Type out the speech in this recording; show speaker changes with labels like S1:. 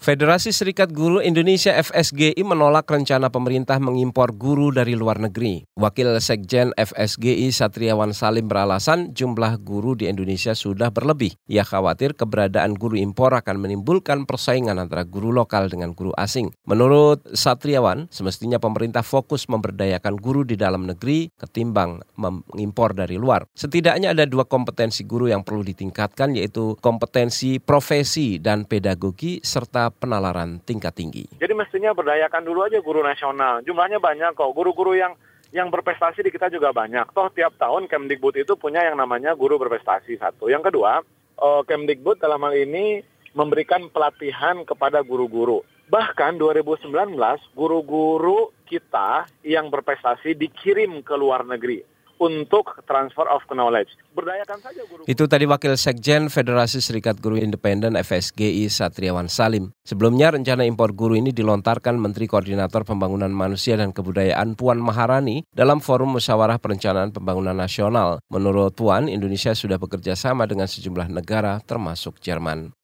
S1: Federasi Serikat Guru Indonesia FSGI menolak rencana pemerintah mengimpor guru dari luar negeri. Wakil Sekjen FSGI Satriawan Salim beralasan jumlah guru di Indonesia sudah berlebih. Ia khawatir keberadaan guru impor akan menimbulkan persaingan antara guru lokal dengan guru asing. Menurut Satriawan, semestinya pemerintah fokus memberdayakan guru di dalam negeri ketimbang mengimpor dari luar. Setidaknya ada dua kompetensi guru yang perlu ditingkatkan yaitu kompetensi profesi dan pedagogi serta penalaran tingkat tinggi.
S2: Jadi mestinya berdayakan dulu aja guru nasional. Jumlahnya banyak kok. Guru-guru yang yang berprestasi di kita juga banyak. Toh tiap tahun Kemdikbud itu punya yang namanya guru berprestasi satu. Yang kedua, uh, Kemdikbud dalam hal ini memberikan pelatihan kepada guru-guru. Bahkan 2019 guru-guru kita yang berprestasi dikirim ke luar negeri untuk transfer of knowledge.
S1: Berdayakan saja guru. Itu tadi Wakil Sekjen Federasi Serikat Guru Independen FSGI Satriawan Salim. Sebelumnya rencana impor guru ini dilontarkan Menteri Koordinator Pembangunan Manusia dan Kebudayaan Puan Maharani dalam Forum Musyawarah Perencanaan Pembangunan Nasional. Menurut Puan, Indonesia sudah bekerja sama dengan sejumlah negara termasuk Jerman.